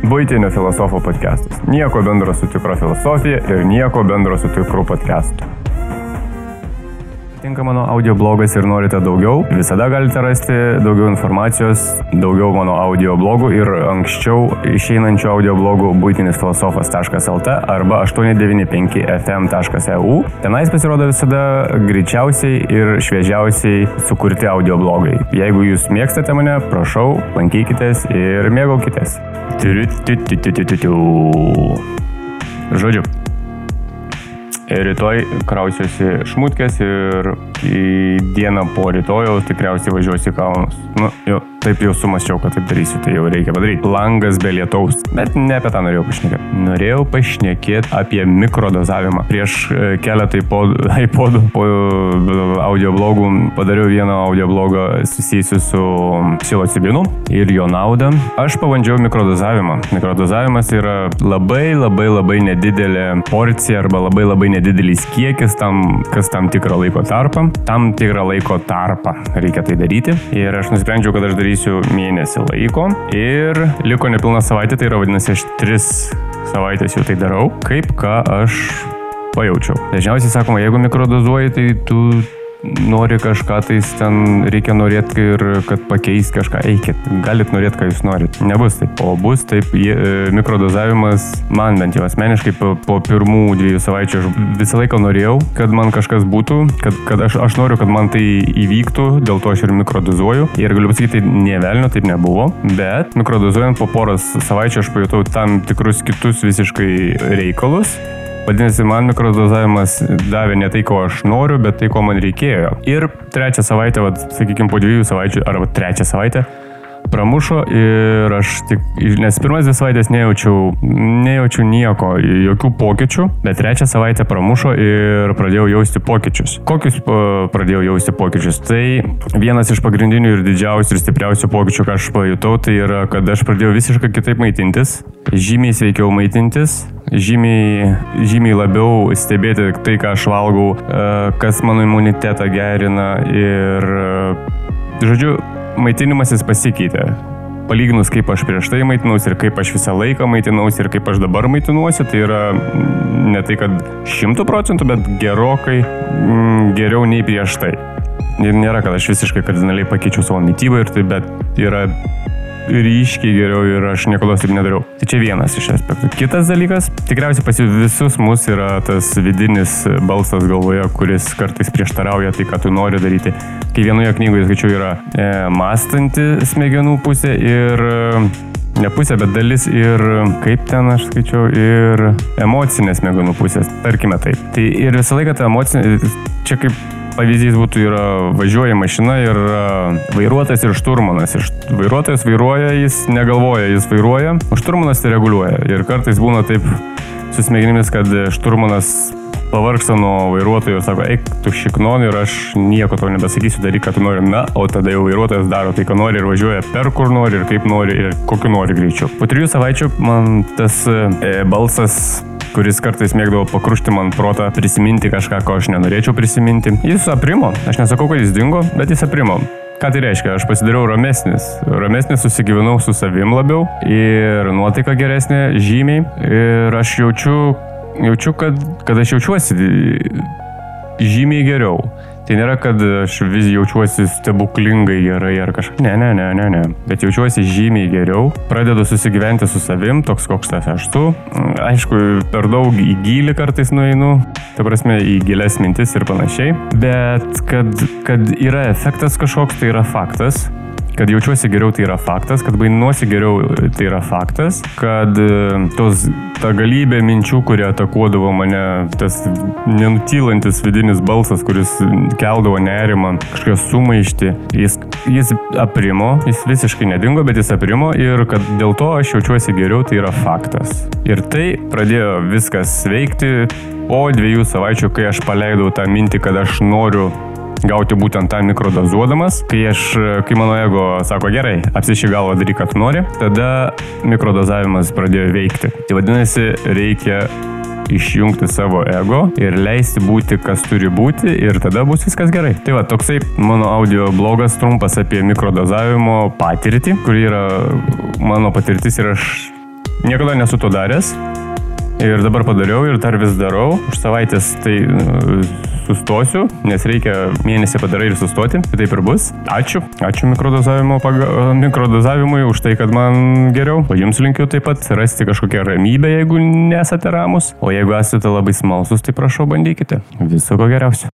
Būtinio filosofo podcastas. Nieko bendro su tikro filosofija ir nieko bendro su tikru podcastu. Tinka mano audio blogas ir norite daugiau, visada galite rasti daugiau informacijos, daugiau mano audio blogų ir anksčiau išeinančių audio blogų būtinisfilosofas.lt arba 895fm.eu. Tenais pasirodo visada greičiausiai ir šviežiausiai sukurti audio blogai. Jeigu jūs mėgstate mane, prašau, lankykitės ir mėgaukitės. Žodžiu. Rytoj krausiuosi šmutkės ir į dieną po rytojaus tikriausiai važiuosiu į kalnus. Nu, jau taip jau sumasčiau, kad taip darysiu, tai jau reikia padaryti. Langas be lietaus. Bet ne apie tą norėjau pašnekėti. Norėjau pašnekėti apie mikrodozavimą. Prieš e, keletą iPodų po audio blogų padariau vieną audio blogą susijusiu su psilocibinu ir jo naudą. Aš pabandžiau mikrodozavimą. Mikrodozavimas yra labai labai labai nedidelė porcija arba labai labai nedidelis kiekis tam, kas tam tikrą laiko tarpą. Tam tikrą laiko tarpą reikia tai daryti. Ir aš nusprendžiau, kad aš darysiu darysiu mėnesį laiko ir liko nepilna savaitė, tai yra vadinasi aš tris savaitės jau tai darau, kaip ką aš pajaučiau. Dažniausiai sakoma, jeigu mikrodozuoji, tai tu nori kažką, tai ten reikia norėti ir kad pakeis kažką, eikit, galit norėti, ką jūs norit. Nebus taip, o bus taip, jie, mikrodozavimas, man bent jau asmeniškai po, po pirmų dviejų savaičių aš visą laiką norėjau, kad man kažkas būtų, kad, kad aš, aš noriu, kad man tai įvyktų, dėl to aš ir mikrodozuoju. Ir galiu pasakyti, tai nevelnio taip nebuvo, bet mikrodozuojant po poros savaičių aš pajutau tam tikrus kitus visiškai reikalus Vadinasi, man mikrodozavimas davė ne tai, ko aš noriu, bet tai, ko man reikėjo. Ir trečią savaitę, vat, sakykime, po dviejų savaičių arba trečią savaitę pramušo ir aš tik, nes pirmas dvi savaitės nejaučiau, nejaučiau nieko, jokių pokyčių, bet trečią savaitę pramušo ir pradėjau jausti pokyčius. Kokius pradėjau jausti pokyčius? Tai vienas iš pagrindinių ir didžiausių ir stipriausių pokyčių, ką aš pajutau, tai yra, kad aš pradėjau visiškai kitaip maitintis, žymiai sveikiau maitintis, žymiai, žymiai labiau stebėti tai, ką aš valgau, e, kas mano imunitetą gerina ir, e, žodžiu, maitinimasis pasikeitė. Palyginus, kaip aš prieš tai maitinausi ir kaip aš visą laiką maitinausi ir kaip aš dabar maitinuosi, tai yra ne tai, kad šimtų procentų, bet gerokai mm, geriau nei prieš tai. Ir nėra, kad aš visiškai kardinaliai pakeičiau savo mytybą ir tai, bet yra ryškiai geriau ir aš niekada taip nedariau. Tai čia vienas iš aspektų. Kitas dalykas, tikriausiai pas visus mus yra tas vidinis balsas galvoje, kuris kartais prieštarauja tai, ką tu nori daryti. Kai vienoje knygoje skaičiau yra e, mąstanti smegenų pusė ir e, ne pusė, bet dalis ir kaip ten aš skaičiau, ir emocinės smegenų pusės, tarkime taip. Tai ir visą laiką ta emocinė, čia kaip pavyzdys būtų yra važiuoja mašina ir vairuotojas ir šturmanas. Ir vairuotojas vairuoja, jis negalvoja, jis vairuoja, o šturmanas tai reguliuoja. Ir kartais būna taip su smegenimis, kad šturmanas pavargsta nuo vairuotojo ir sako, eik, tu šiknon ir aš nieko tau nebesakysiu, daryk, ką tu nori. Na, o tada jau vairuotojas daro tai, ką nori ir važiuoja per kur nori ir kaip nori ir kokiu nori greičiu. Po trijų savaičių man tas e, balsas kuris kartais mėgdavo pakrušti man protą, prisiminti kažką, ko aš nenorėčiau prisiminti. Jis aprimo, aš nesakau, kad jis dingo, bet jis aprimo. Ką tai reiškia? Aš pasidariau ramesnis. Ramesnis susigyvenau su savim labiau ir nuotaika geresnė, žymiai. Ir aš jaučiu, jaučiu kad, kad aš jaučiuosi žymiai geriau. Tai nėra, kad aš vis jaučiuosi stebuklingai gerai ar kažkaip. Ne, ne, ne, ne, ne. Bet jaučiuosi žymiai geriau. Pradedu susigyventi su savim, toks koks tas aš tu. Aišku, per daug į gilį kartais nueinu. Ta prasme, į gilias mintis ir panašiai. Bet kad, kad yra efektas kažkoks, tai yra faktas. Kad jaučiuosi geriau tai yra faktas, kad vainuosi geriau tai yra faktas, kad e, tos, ta galybė minčių, kurie atakuodavo mane, tas nenutylantis vidinis balsas, kuris keldavo nerimą, kažkokią sumaištį, jis, jis aprimo, jis visiškai nedingo, bet jis aprimo ir kad dėl to aš jaučiuosi geriau tai yra faktas. Ir tai pradėjo viskas veikti po dviejų savaičių, kai aš paleidau tą mintį, kad aš noriu gauti būtent tą mikrodozuodamas. Kai, aš, kai mano ego sako gerai, apsiši galvą daryk, ką tu nori, tada mikrodozavimas pradėjo veikti. Tai vadinasi, reikia išjungti savo ego ir leisti būti, kas turi būti ir tada bus viskas gerai. Tai va, toksai mano audio blogas trumpas apie mikrodozavimo patirtį, kuri yra mano patirtis ir aš niekada nesu to daręs. Ir dabar padariau ir dar vis darau. Už savaitės tai sustosiu, nes reikia mėnesį padarai ir sustoti. Tai taip ir bus. Ačiū. Ačiū paga... mikrodozavimui už tai, kad man geriau. O jums linkiu taip pat rasti kažkokią ramybę, jeigu nesate ramus. O jeigu esate labai smalsus, tai prašau bandykite. Viso ko geriausio.